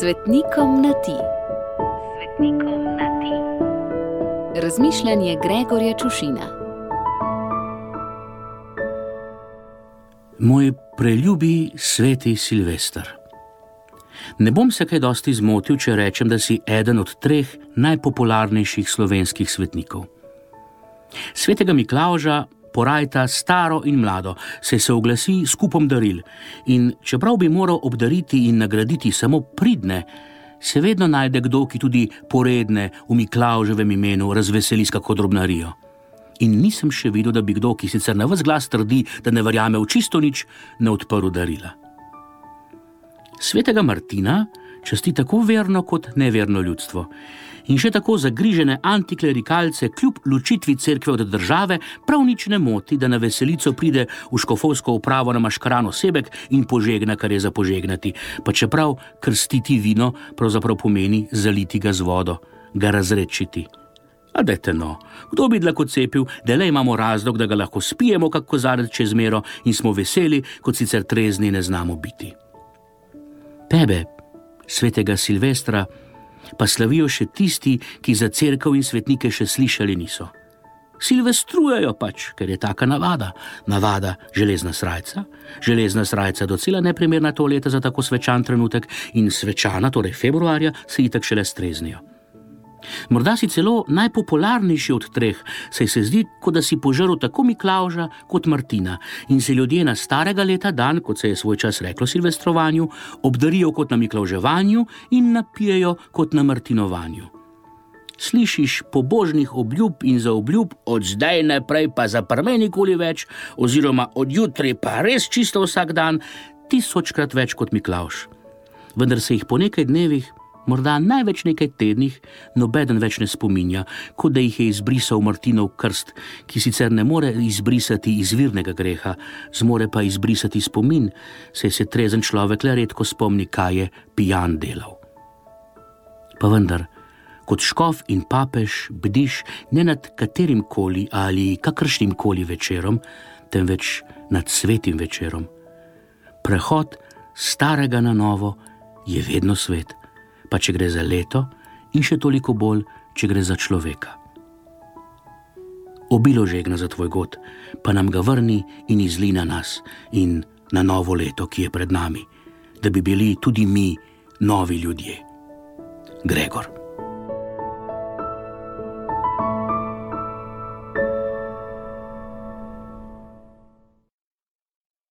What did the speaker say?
Svetnikom na ti. Svetnikom na ti. Razmišljanje Gregorja Čušina. Moj preljubi sveti Silvester. Ne bom se kaj dosti zmotil, če rečem, da si eden od treh najpopularnejših slovenskih svetnikov. Svetega Miklauža porajta staro in mlado, se se oglasi skupom daril in čeprav bi moral obdariti in nagraditi samo pridne, se vedno najde kdo, ki tudi poredne v Miklauževem imenu razveseli s kako drobnarijo. In nisem še videl, da bi kdo, ki sicer na vse glas trdi, da ne verjame v čisto nič, ne odprl darila. Svetega Martina časti tako verno kot neverno ljudstvo. In še tako zagrižene antiklerikalce, kljub ločitvi cerkve od države, prav nič ne moti, da na veselico pride v škofovsko upravo na maškarano sebek in požegna, kar je za požegnati. Pa čeprav krstiti vino pravzaprav pomeni zaliti ga z vodo, ga razrečiti. A dete no, kdo bi lahko cepil, da le imamo razlog, da ga lahko spijemo, kako zaradi čez mero in smo veseli, kot sicer trezni ne znamo biti. Tebe, svetega Silvestra, pa slavijo še tisti, ki za crkv in svetnike še slišali niso. Silvestrujejo pač, ker je taka navada. Navada železna srca, železna srca docela neprimerna to leta za tako svečan trenutek in svečana, torej februarja, se itak šele streznijo. Morda si celo najpopularnejši od treh, saj se zdi, kot da si požrl tako Miklauža kot Martina in se ljudje na starega leta dan, kot se je svoj čas reklo silvestrovanju, obdarijo kot na Miklauževanju in napijejo kot na Martinovanju. Slišiš pobožnih obljub in za obljub, od zdaj naprej pa za prve nikoli več, oziroma od jutri pa res čisto vsak dan, tisočkrat več kot Miklauž. Vendar se jih po nekaj dnevih morda največ nekaj tednih, nobeden več ne spominja, kot da jih je izbrisal Martinov krst, ki sicer ne more izbrisati izvirnega greha, zmore pa izbrisati spomin, saj se trezen človek le redko spomni, kaj je pijan delal. Pa vendar, kot škof in papež bdiš ne nad katerim koli ali kakršnim koli večerom, temveč nad svetim večerom. Prehod starega na novo je vedno svet pa če gre za leto, in še toliko bolj, če gre za človeka. Obilo žegna za tvoj god, pa nam ga vrni in izli na nas in na novo leto, ki je pred nami, da bi bili tudi mi novi ljudje. Gregor.